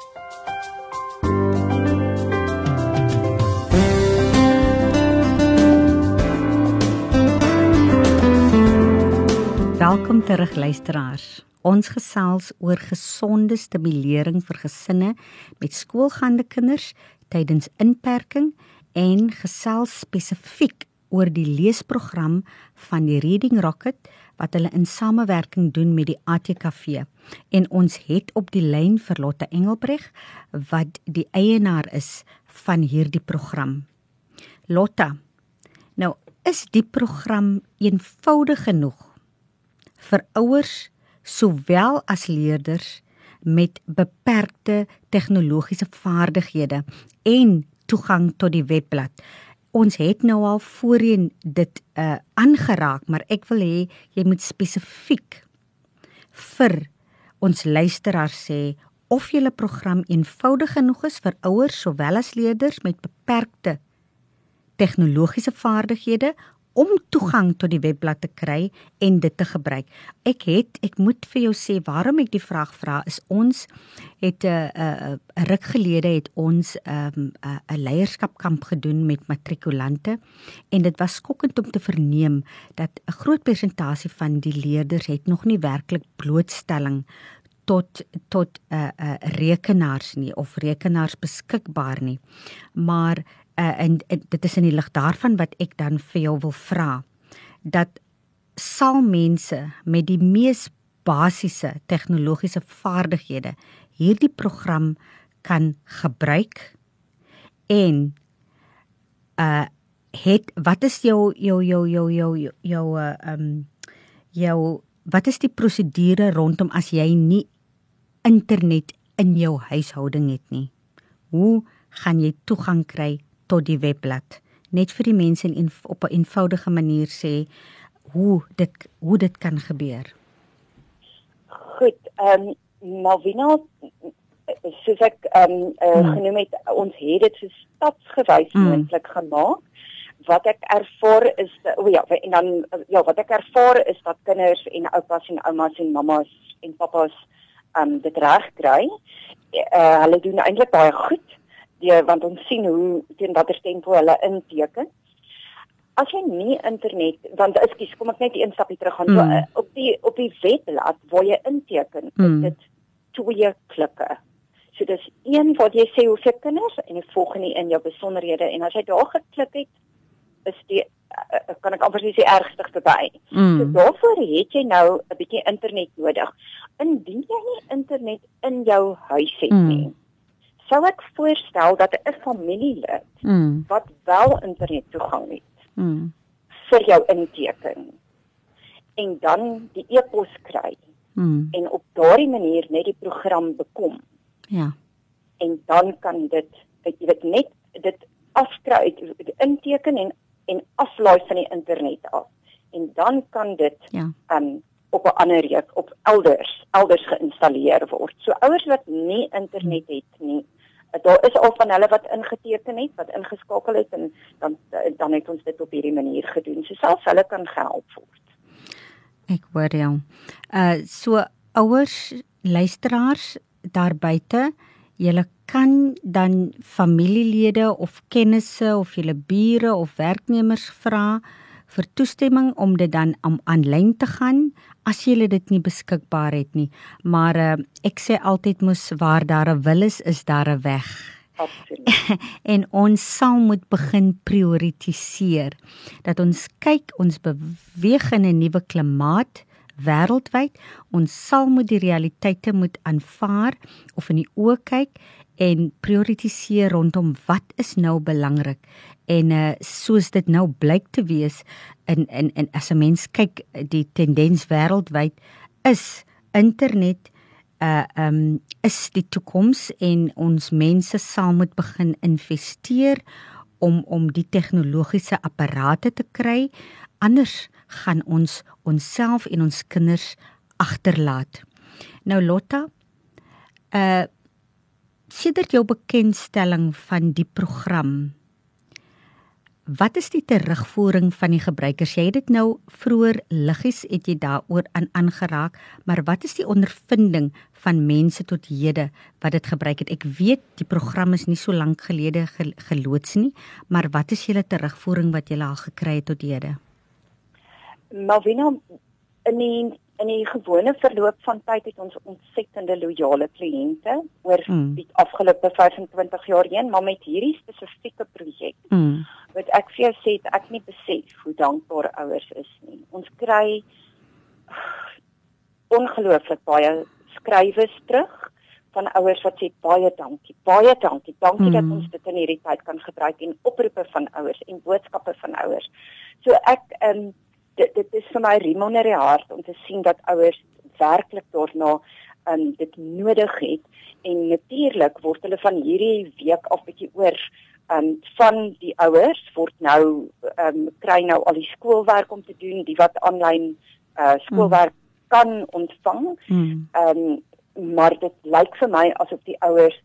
Welkom terug luisteraars. Ons gesels oor gesonde stimulering vir gesinne met skoolgaande kinders tydens inperking en gesels spesifiek oor die leesprogram van die Reading Rocket wat hulle in samewerking doen met die ATKV. En ons het op die lyn vir Lotte Engelbreg wat die eienaar is van hierdie program. Lotte, nou is die program eenvoudig genoeg vir ouers sowel as leerders met beperkte tegnologiese vaardighede en toegang tot die webblad. Ons het nou al voorheen dit uh aangeraak, maar ek wil hê jy moet spesifiek vir ons luisteraars sê of julle program eenvoudig genoeg is vir ouers sowel as leerders met beperkte tegnologiese vaardighede om toegang tot die webblad te kry en dit te gebruik. Ek het ek moet vir jou sê waarom ek die vraag vra is ons het 'n uh, 'n uh, ruk gelede het ons 'n um, 'n uh, leierskapkamp gedoen met matrikulante en dit was skokkend om te verneem dat 'n groot persentasie van die leerders het nog nie werklik blootstelling tot tot 'n uh, uh, rekenaars nie of rekenaars beskikbaar nie. Maar uh, en, en dit is in die lig daarvan wat ek dan vir jou wil vra dat sal mense met die mees basiese tegnologiese vaardighede hierdie program kan gebruik en uh het wat is jou jou jou jou jou jou uh um jou wat is die prosedure rondom as jy nie internet in jou huishouding het nie. Hoe gaan jy toegang kry tot die webblad? Net vir die mense in op 'n eenvoudige manier sê hoe dit hoe dit kan gebeur. Goed, ehm um, Malvina soos ek ehm um, uh, hmm. genoem het, ons het dit so stapsgewys hmm. moontlik gemaak. Wat ek ervaar is o ja, en dan ja, wat ek ervaar is dat kinders en oupas en oumas en mammas en pappas ehm um, dit reg kry. Uh, hulle doen eintlik baie goed. Die want ons sien hoe teen watter tempo hulle inteken as jy nie internet want ekskuus kom ek net een stapie terug gaan mm. op die op die webblad waar jy inteken mm. is dit twee klikke. So dis een wat jy sê hoeveel kinders en die volgende in jou besonderhede en as jy daar geklik het is die uh, kan ek amper sê ergste verby. Mm. So daarvoor het jy nou 'n bietjie internet nodig. Indien jy nie internet in jou huis het mm. Sou ek voorstel dat 'n familielid mm. wat wel internet toegang het mm. vir jou inteken en dan die e-pos kry mm. en op daardie manier net die program bekom. Ja. En dan kan dit jy weet net dit afskry die inteken en en aflaai van die internet af. En dan kan dit ja. um op 'n ander reek op elders elders geïnstalleer word. So ouers wat nie internet het nie, daar is al van hulle wat ingeteken het, wat ingeskakel het en dan dan het ons dit op hierdie manier gedoen. So selfs hulle kan gehelp word. Ek hoor jou. Uh so ouers, luisteraars daar buite, julle kan dan familielede of kennisse of julle bure of werknemers vra vir toestemming om dit dan aanlyn te gaan as jy dit nie beskikbaar het nie. Maar uh, ek sê altyd mos waar daar 'n wil is, is daar 'n weg. Absoluut. en ons sal moet begin prioritiseer dat ons kyk ons beweeg in 'n nuwe klimaat wêreldwyd ons sal moet die realiteite moet aanvaar of in die oë kyk en prioritiseer rondom wat is nou belangrik en uh, soos dit nou blyk te wees in in in as 'n mens kyk die tendens wêreldwyd is internet uh um is die toekoms en ons mense sal moet begin investeer om om die tegnologiese apparate te kry. Anders gaan ons onsself en ons kinders agterlaat. Nou Lotta uh sedert jou bekendstelling van die program Wat is die terugvoering van die gebruikers? Jy het dit nou vroeër liggies het jy daaroor aan aangeraak, maar wat is die ondervinding van mense tot hede wat dit gebruik het? Ek weet die program is nie so lank gelede geloods nie, maar wat is julle terugvoering wat julle al gekry het tot hede? Malvina in die in die gewone verloop van tyd het ons ontsettende loyale kliënte oor mm. die afgelope 25 jaar heen, maar met hierdie spesifieke projek. Mm. Wat ek vir jou sê, ek nie besef hoe dankbaar ouers is nie. Ons kry ongelooflik baie skrywes terug van ouers wat sê baie dankie. Baie dankie. Dankie mm. dat ons dit in hierdie tyd kan gebruik en oproepe van ouers en boodskappe van ouers. So ek ehm um, dit dit is vir my riem onder die hart om te sien dat ouers werklik daarna um dit nodig het en natuurlik word hulle van hierdie week af bietjie oor um van die ouers word nou um kry nou al die skoolwerk om te doen die wat aanlyn uh skoolwerk mm. kan ontvang. Mm. Um maar dit lyk vir my asof die ouers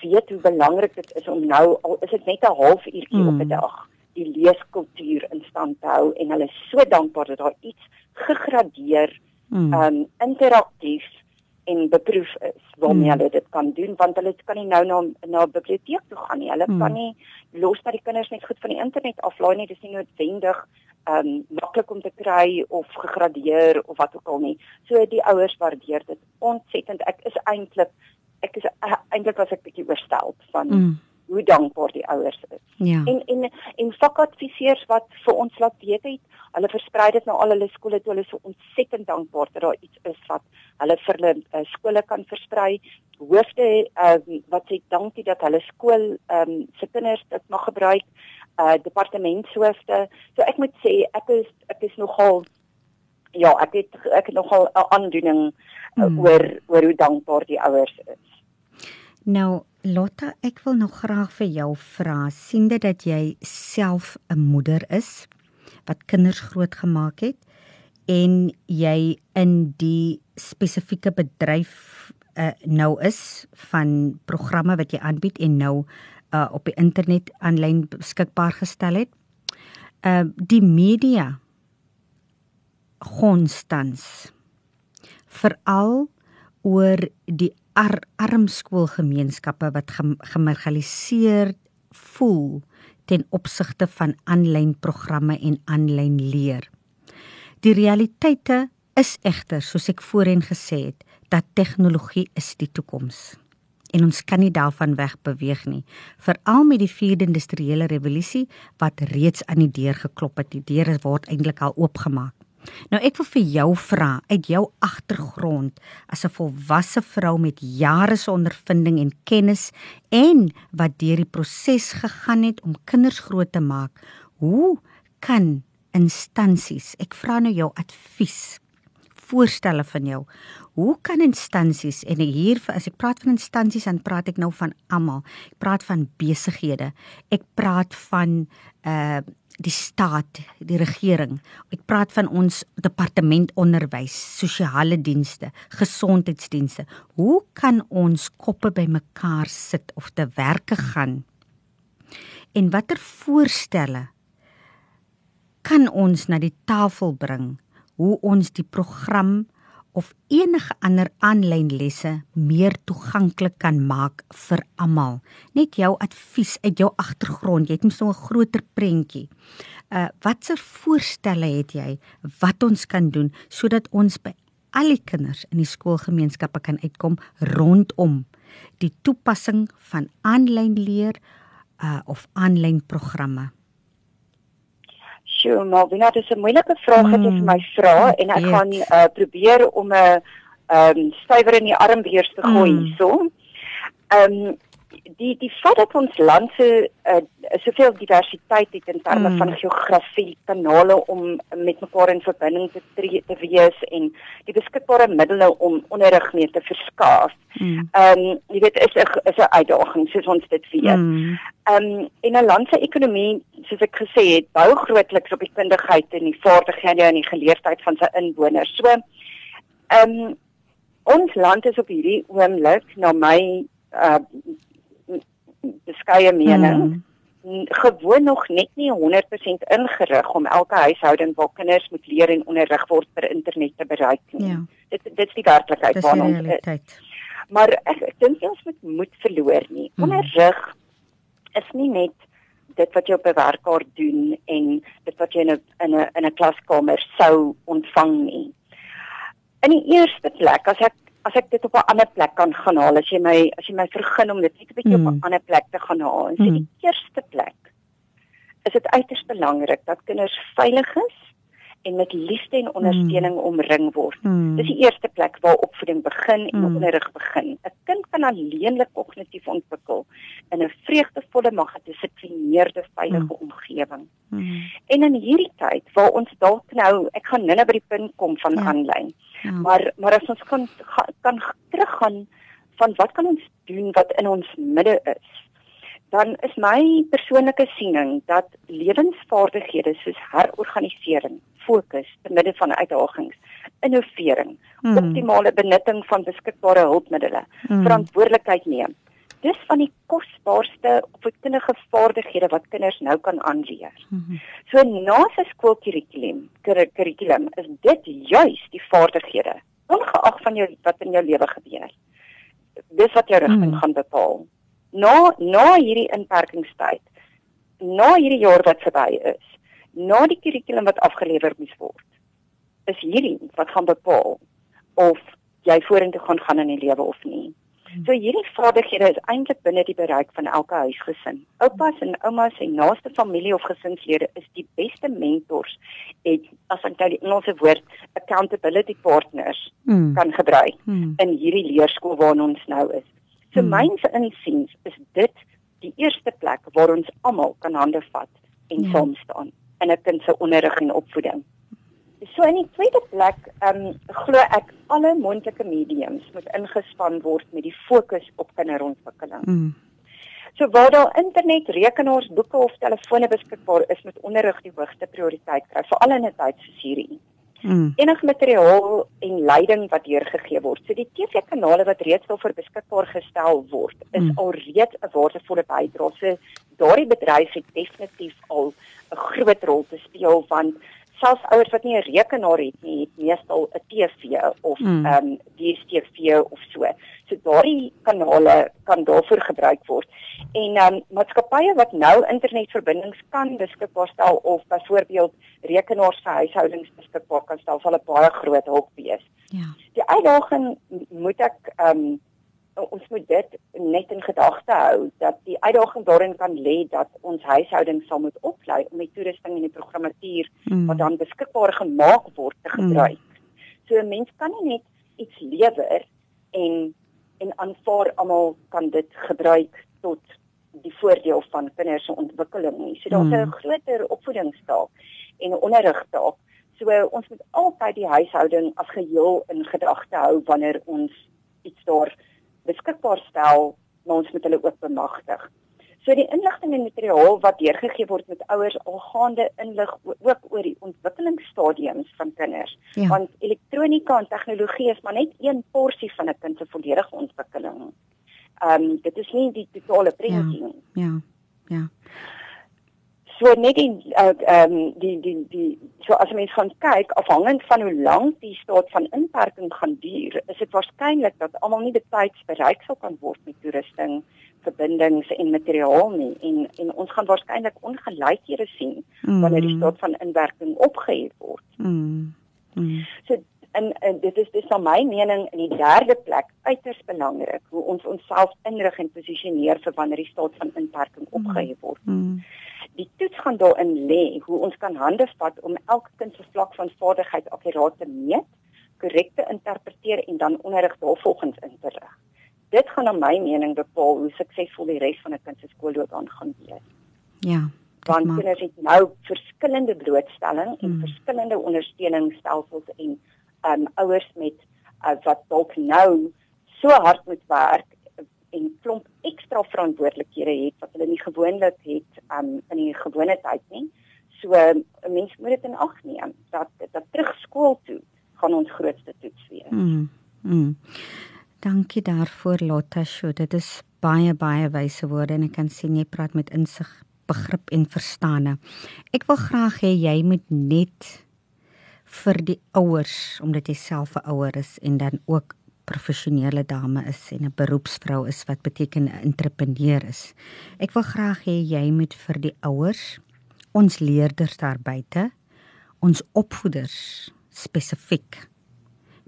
weet hoe belangrik dit is om nou al is dit net 'n halfuurtjie mm. op 'n dag die leeskultuur in stand te hou en hulle is so dankbaar dat daar iets gegradeer mm. um interaktief en beproef is waarmee mm. hulle dit kan doen want hulle kan nie nou na na 'n biblioteek toe gaan nie. Hulle mm. kan nie los dat die kinders net goed van die internet aflaai nie. Dis nie noodwendig um maklik om te kry of gegradeer of wat ook al nie. So die ouers waardeer dit ontsettend. Ek is eintlik ek is eintlik was ek bietjie oorstel van mm hoe dankbaar die ouers is. Ja. En en en vakadviseurs wat vir ons laat weet het, hulle versprei dit nou al hulle skole toe hulle so ontsettend dankbaar dat daar iets is wat hulle vir hulle uh, skole kan versprei. Hoofde uh, wat sê dankie dat hulle skool ehm um, se kinders dit mag gebruik. Uh departementshoofde. So ek moet sê ek is ek is nogal ja, ek het ek het nogal 'n aandoening mm. oor oor hoe dankbaar die ouers is. Nou Lotta, ek wil nog graag vir jou vra, sien dit dat jy self 'n moeder is wat kinders grootgemaak het en jy in die spesifieke bedryf uh, nou is van programme wat jy aanbied en nou uh, op die internet aanlyn beskikbaar gestel het. Uh die media konstans veral oor die ar armskoolgemeenskappe wat gemarginaliseer voel ten opsigte van aanlyn programme en aanlyn leer. Die realiteite is egter, soos ek voorheen gesê het, dat tegnologie is die toekoms. En ons kan nie daarvan wegbeweeg nie veral met die vierde industriële revolusie wat reeds aan die deur geklop het. Die deure word eintlik al oopgemaak nou ek wil vir jou vra uit jou agtergrond as 'n volwasse vrou met jare se ondervinding en kennis en wat deur die proses gegaan het om kinders groot te maak hoe kan instansies ek vra nou jou advies voorstelle van jou. Hoe kan instansies en hier as ek praat van instansies dan praat ek nou van almal. Ek praat van besighede. Ek praat van uh die staat, die regering. Ek praat van ons departement onderwys, sosiale dienste, gesondheidsdienste. Hoe kan ons koppe bymekaar sit of te werke gaan? En watter voorstelle kan ons na die tafel bring hoe ons die program of enige ander aanlyn lesse meer toeganklik kan maak vir almal. Net jou advies uit jou agtergrond, jy het mos nou 'n groter prentjie. Uh watse voorstelle het jy wat ons kan doen sodat ons by al die kinders in die skoolgemeenskappe kan uitkom rondom die toepassing van aanlyn leer uh of aanlyn programme? Sjoe, maar wie nou dis 'n moeilike vraag wat jy vir my vra mm, en ek gaan uh, probeer om 'n ehm um, stywer in die arm weer te gooi mm. so. Ehm um, die die feit dat ons land so uh, soveel diversiteit het in terme mm. van geografie, kanale om met mekaar in verbinding te tree te wees en die beskikbare middele om onderrig mee te verskaaf. Mm. Ehm mm. um, jy weet is 'n is 'n uitdaging soos ons dit weet. Mm. Ehm mm. um, en 'n land se ekonomie, soos ek gesê het, bou grootliks op die kundigheid en die vaardighede en die geleerdheid van sy inwoners. So ehm um, ons land is op hierdie oomblik na my uh beskeie mening mm. gewoon nog net nie 100% ingerig om elke huishouding waar kinders moet leer en onderrig word per internet te bereik nie. Ja. Dit dit is die werklikheid waarna ons is. Maar ek, ek dink ons moet moed verloor nie. Mm. Onderrig is nie net dit wat jy op 'n werkkaart doen en dit wat jy in 'n in 'n in 'n klaskamer sou ontvang nie. In die eerste plek, as ek as ek dit op 'n ander plek kan gaan haal as jy my as jy my vergun om dit net 'n bietjie mm. op 'n hmm. ander plek te gaan haal. So mm. die eerste plek is dit uiters belangrik dat kinders veilig is en met liefde en ondersteuning mm. omring word. Mm. Dis die eerste plek waar opvoeding begin en mm. onderrig begin. 'n Kind kan alleenlik kognitief ontwikkel in 'n vreugdevolle, maar gedissiplineerde, veilige mm. omgewing. Mm. En in hierdie tyd waar ons dalk nou, ek gaan nou-nou by die punt kom van ja. aanlyn. Ja. Ja. Maar maar as ons kan kan teruggaan van wat kan ons doen wat in ons midde is? Dan is my persoonlike siening dat lewensvaardighede soos herorganisering, fokus te midde van uitdagings, innovering, hmm. optimale benutting van beskikbare hulpmiddels, hmm. verantwoordelikheid neem, dis van die kosbaarste opvoedkundige vaardighede wat kinders nou kan aanleer. Mm -hmm. So na sy skoolkurrikulum, kurrikulum is dit juis die vaardighede ongeag van jou wat in jou lewe gebeur. Dis wat jou rigting mm gaan bepaal. Na na hierdie inperkingstyd, na hierdie jaar wat verby is, na die kurrikulum wat afgelewer moes word, is hierdie wat gaan bepaal of jy vorentoe gaan gaan in die lewe of nie. So hierdie vaardighede is eintlik binne die bereik van elke huisgesin. Oupas en oumas en naaste familie of gesinslede is die beste mentors en as ek nou die Engelse woord accountability partners mm. kan gebruik mm. in hierdie leerskool waarna ons nou is. So mm. myns insiens is dit die eerste plek waar ons almal kan hande vat en ja. saam staan in 'n kind se onderrig en opvoeding. So in die tweede plek, ehm um, glo ek alle moontlike mediums moet ingespan word met die fokus op kinderontwikkeling. Mm. So waar daar internet, rekenaars, boeke of telefone beskikbaar is, moet onderrig die hoogste prioriteit kry, veral in 'n tyd soos hierdie. Mm. Enige materiaal en leiding wat deurgegee word. So die TV-kanale wat reeds daarvoor beskikbaar gestel word, is mm. alreeds 'n waardevolle bydrae. So daardie bedryf het definitief al 'n groot rol te speel want selfs ouers wat nie 'n rekenaar het nie, het meestal 'n TV of ehm mm. um, DStv of so. So daardie kanale kan daarvoor gebruik word. En ehm um, maatskappye wat nou internetverbindings kan beskikbaar stel of byvoorbeeld rekenaars vir huishoudings beskikbaar kan stel, sal 'n baie groot hulp wees. Ja. Die uitdaging moet ek ehm um, ons moet dit net in gedagte hou dat die uitdaging daarin kan lê dat ons huishoudings sal moet oplei om die toerusting en die programmatuur mm. wat dan beskikbaar gemaak word te gebruik. Mm. So 'n mens kan nie net iets lewer en en aanvaar almal kan dit gebruik tot die voordeel van kinders se ontwikkeling nie. So daar's 'n mm. groter opvoedingstaak en 'n onderrigtaak. So ons moet altyd die huishouding as geheel in gedagte hou wanneer ons iets daar beskikbaar stel, maar ons moet hulle ook bemagtig. So die inligting en materiaal wat deurgegee word met ouers algaande inlig ook oor die ontwikkelingsstadiums van kinders. Ja. Want elektronika en tegnologie is maar net een porsie van 'n kind se volledige ontwikkeling. Ehm um, dit is nie die totale prentjie nie. Ja. Ja. ja so net die uh, ehm uh, um, die die die so as mens gaan kyk afhangend van hoe lank die staat van inperking gaan duur is dit waarskynlik dat almal nie betyds bereik sal kan word met toerusting verbindings en materiaal nie en en ons gaan waarskynlik ongelykhede sien mm. wanneer die staat van inwerking opgehef word. Mm. Mm. So en, en dit is dis van my mening in die derde plek uiters belangrik hoe ons onsself inrig en posisioneer vir wanneer die staat van inperking opgehef word. Mm. Die toets gaan daarin lê hoe ons kan hande vat om elke kind se vlak van vaardigheid akkuraat te meet, korrek te interpreteer en dan onderrig daarvolgens in te rig. Dit gaan na my mening bepaal hoe suksesvol die res van 'n kind se skoolloopbaan gaan wees. Ja. Want kinders het nou verskillende blootstelling en hmm. verskillende ondersteuningsstelsels en um ouers met uh, wat dalk nou so hard moet werk en klomp ekstra verantwoordelikhede het wat hulle nie gewoonlik het um, in die gewone tyd nie. So 'n um, mens moet dit in ag neem dat dat terug skool toe gaan ons grootste toets wees. Mm. Mm. Dankie daarvoor Lotta. So dit is baie baie wyse woorde en ek kan sien jy praat met insig, begrip en verstande. Ek wil graag hê jy moet net vir die ouers omdat jy self 'n ouer is en dan ook professionele dame is en 'n beroepsvrou is wat beteken 'n entrepreneur is. Ek wil graag hê jy moet vir die ouers, ons leerders daar buite, ons opvoeders spesifiek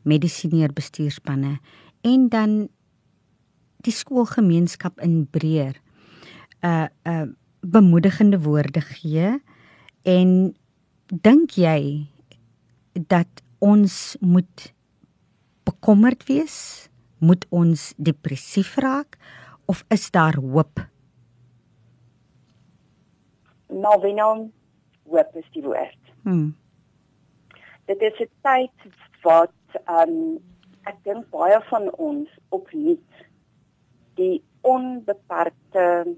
medisineer bestuurspanne en dan die skoolgemeenskap in breër 'n uh, 'n uh, bemoedigende woorde gee en dink jy dat ons moet bekommerd wees? Moet ons depressief raak of is daar hoop? Nou, wie nou hoop is die woord. Hmm. Dit is 'n tyd wat ehm um, ek dink baie van ons opnuut die onbeperkte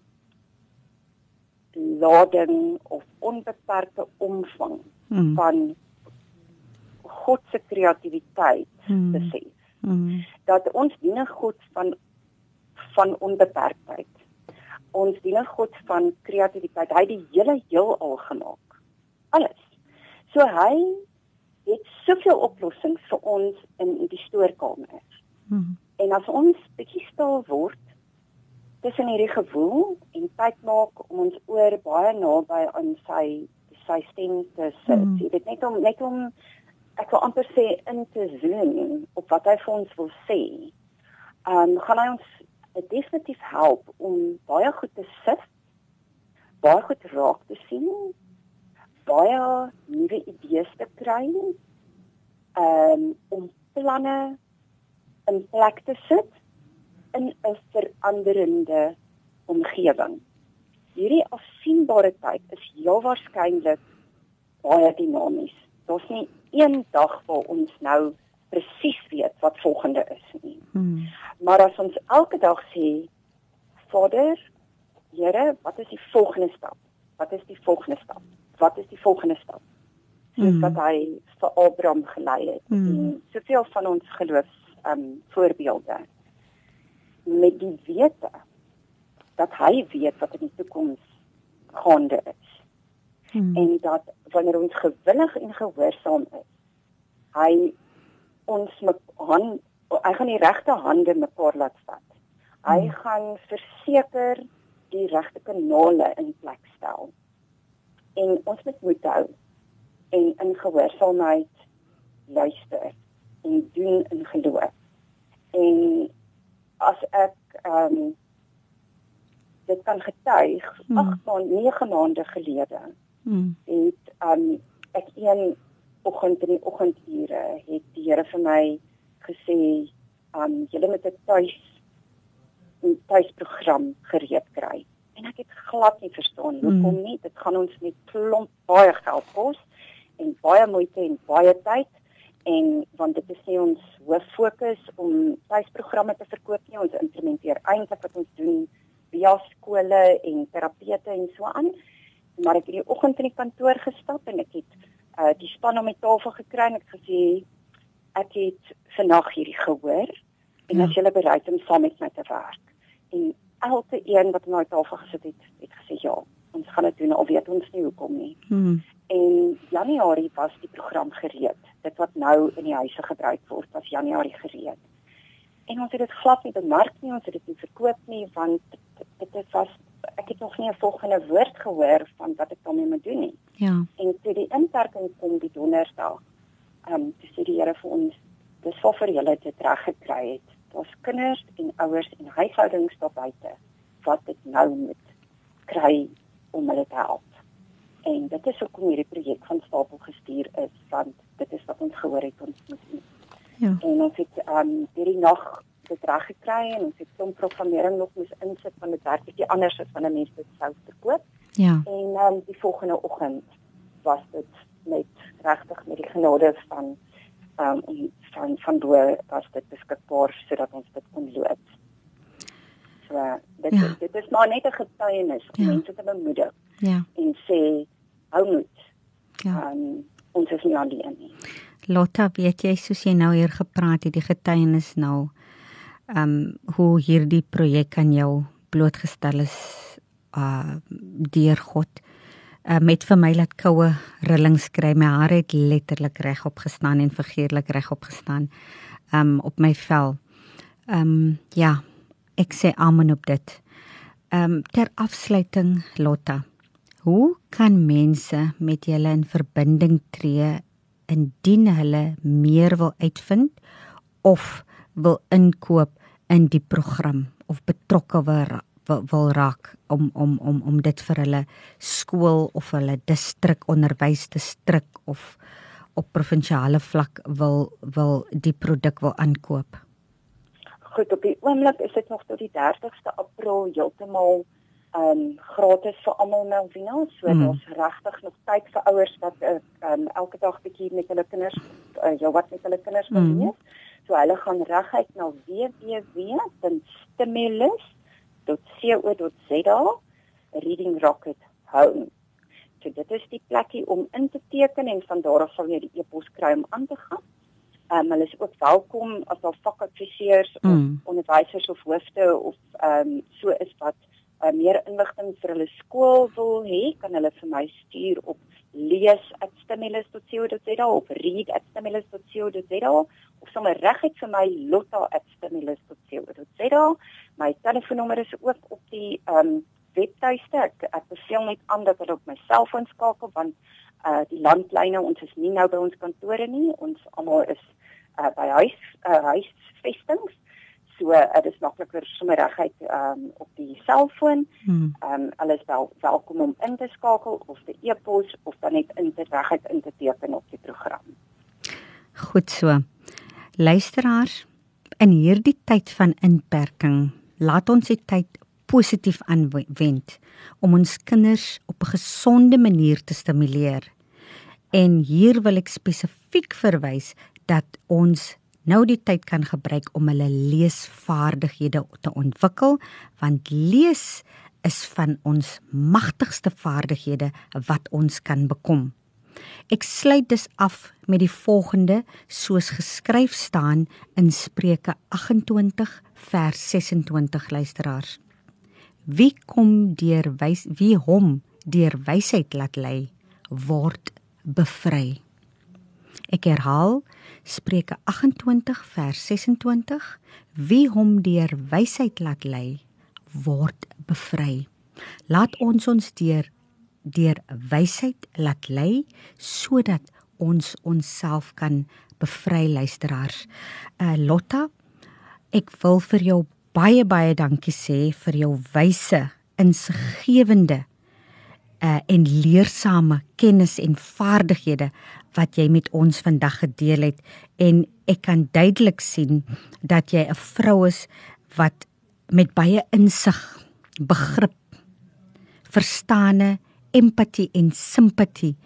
lading of onbeperkte omvang hmm. van God se kreatiwiteit hmm. besef. Hmm. Dat ons dien God van van onbeperktheid. Ons dien God van kreatiwiteit. Hy het die hele heelal gemaak. Alles. So hy het soveel oplossings vir ons in die stoorkamer. Hmm. En as ons bietjie stil word tussen hierdie gewoel en tyd maak om ons oor baie naby aan sy sy stem te sit. Jy weet net om net om ek wil amper sê in te zoom op wat hy vir ons wil sê. Um gaan hy ons definitief help om baie goed te sit, baie goed raak te sien, baie nuwe idees te kry. Um om planne in plek te sit in 'n veranderende omgewing. Hierdie afsienbare tyd is heel waarskynlik baie dinamies daar's nie een dag waar ons nou presies weet wat volgende is nie. Hmm. Maar as ons elke dag sê Vader, Here, wat is die volgende stap? Wat is die volgende stap? Wat is die volgende stap? Soos Mm. wat hy vir Abraham gelei het. Mm. En soveel van ons geloofs um voorbeelde met die wete dat hy weet wat in die toekoms gaande is Hmm. en dat wanneer ons gewillig en gehoorsaam is, hy ons met hand hy gaan die regte hande mekaar laat vat. Hy Hmm. gaan verseker die regte kanale in plek stel. En ons moet moed hou en in gehoorsaamheid luister en doen in geloof. En as ek ehm um, dit kan getuig, Hmm. 8 maande, 9 maande gelede Hmm. het um ek een oggend in die oggendure het die Here vir my gesê um julle moet 'n tuis 'n tuisprogram gereed kry. En ek het glad nie verstaan hoekom Mm. nie. Dit gaan ons net klomp baie geld kos en baie moeite en baie tyd en want dit is nie ons hoof fokus om tuisprogramme te verkoop nie. Ons implementeer eintlik wat ons doen via skole en terapete en so aan maar ek het die oggend in die kantoor gestap en ek het uh die span om die tafel gekry en ek gesê ek het vandag hierdie gehoor en Ja. as julle bereid om saam met my te werk. En elke een wat aan daai tafel gesit het, het gesê ja, ons gaan dit doen al weet ons nie hoekom nie. Hmm. En Januarie was die program gereed. Dit wat nou in die huise gebruik word, was Januarie gereed. En ons het dit glad nie bemark nie, ons het dit nie verkoop nie want dit, dit is was ek het nog nie 'n volgende woord gehoor van wat ek daarmee moet doen nie. Ja. En toe die inperking kom die donderdag, ehm um, toe sê die Here vir ons, dis wat vir julle dit reg gekry het. Daar's kinders en ouers en huishoudings daar buite wat dit nou moet kry om hulle te help. En dit is hoekom hierdie projek van stapel gestuur is, want dit is wat ons gehoor het ons moet doen. Ja. En ons het ehm um, hierdie nag dit reg gekry en ons het klomp programmering nog moes insit want dit werk bietjie anders as wanneer mense dit sou verkoop. Ja. En ehm um, die volgende oggend was dit met regtig met die genade van ehm um, van van bo was dit beskikbaar sodat ons dit kon loop. So dit Ja. dit is maar net 'n getuienis om Ja. mense te bemoedig Ja. en sê hou moed. Ja. Ehm um, ons is nie alleen nie. Lotta, weet jy soos jy nou hier gepraat het, die getuienis nou, ehm um, hoe hierdie projek aan jou blootgestel is uh deur God. Uh, met vir my laat koue rillings kry. My hare het letterlik regop gestaan en figuurlik regop gestaan um op my vel. Um ja, ek sê amen op dit. Um ter afsluiting Lotta, hoe kan mense met julle in verbinding tree indien hulle meer wil uitvind of wil inkoop in die program of betrokke wil, raak om om om om dit vir hulle skool of hulle distrik onderwys te strik of op provinsiale vlak wil wil die produk wil aankoop. Goed, op die oomblik is dit nog tot die 30ste April heeltemal ehm um, gratis vir almal Melvina, so Mm. mm. daar's regtig nog tyd vir ouers wat ehm um, elke dag bietjie met hulle kinders uh, ja wat met hulle kinders wil Mm. lees. So hulle gaan reguit na www.stimulus.co.za Reading Rocket Home. So dit is die plekkie om in te teken en van daar af sal jy die e-pos kry om aan te gaan. Ehm um, hulle is ook welkom as daar vakadviseurs of Mm. onderwysers of hoofde of ehm um, so is wat uh, meer inligting vir hulle skool wil hê, kan hulle vir my stuur op lees@stimulus.co.za of read@stimulus.co.za of sommer reguit vir my lotta@stimulus.co.za. My telefoonnommer is ook op die ehm um, webtuiste. Ek, ek beveel net aan dat hulle op my selfoon skakel want uh die landlyne ons is nie nou by ons kantore nie. Ons almal is uh by huis uh, huisvestings. So uh, dit is makliker sommer reguit um op die selfoon. Hmm. Um hulle is wel welkom om in te skakel of te e-pos of dan net in te reguit in te teken op die program. Goed so. Luisteraars, in hierdie tyd van inperking, laat ons die tyd positief aanwend om ons kinders op 'n gesonde manier te stimuleer. En hier wil ek spesifiek verwys dat ons nou die tyd kan gebruik om hulle leesvaardighede te ontwikkel want lees is van ons magtigste vaardighede wat ons kan bekom. Ek sluit dus af met die volgende soos geskryf staan in Spreuke 28 vers 26 luisteraars. Wie kom deur wys wie hom deur wysheid laat lei word bevry. Ek herhaal Spreuke 28 vers 26 wie hom deur wysheid laat lei word bevry. Laat ons ons deur deur wysheid laat lei sodat ons onsself kan bevry luisteraars. Uh Lotta, ek wil vir jou baie baie dankie sê vir jou wyse, insiggewende uh en leersame kennis en vaardighede wat jy met ons vandag gedeel het en ek kan duidelik sien dat jy 'n vrou is wat met baie insig, begrip, verstande, empatie en simpatie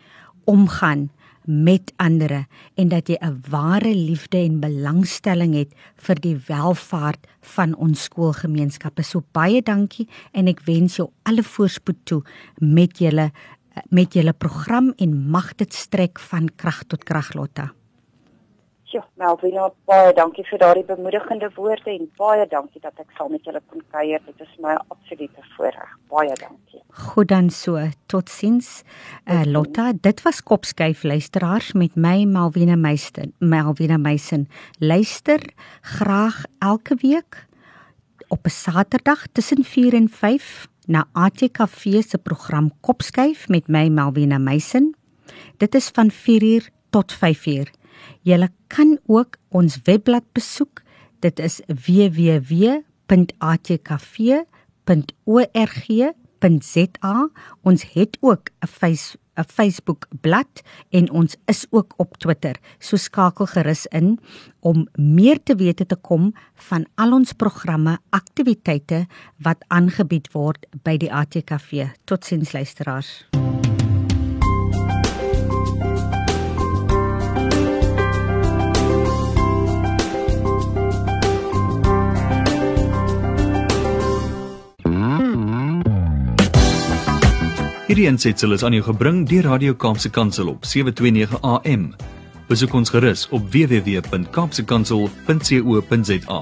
omgaan met ander en dat jy 'n ware liefde en belangstelling het vir die welfaart van ons skoolgemeenskappe. So baie dankie en ek wens jou alle voorspoed toe met julle met julle program en mag dit strek van krag tot krag Lotta. Ja, Melvina, baie dankie vir daardie bemoedigende woorde en baie dankie dat ek saam met julle kon kuier. Dit is my absolute voorreg. Baie dankie. Goed dan so. Totsiens. Uh, Lotta, dit was Kopskyf luisteraars met my Malvina Meisen. Malvina Meisen. Luister graag elke week op 'n Saterdag tussen 4 en 5 na ATKV se program Kopskyf met my Malvina Meisen. Dit is van 4uur tot 5uur. Jy kan ook ons webblad besoek. Dit is www.atkv.org.za. Ons het ook 'n face 'n Facebook bladsy en ons is ook op Twitter. So skakel gerus in om meer te wete te kom van al ons programme, aktiwiteite wat aangebied word by die ATKV. Totsiens luisteraars. Hierdie ensetsel is aan jou gebring deur Radio Kaapse Kansel op 729 AM. Besoek ons gerus op www.kaapsekansel.co.za.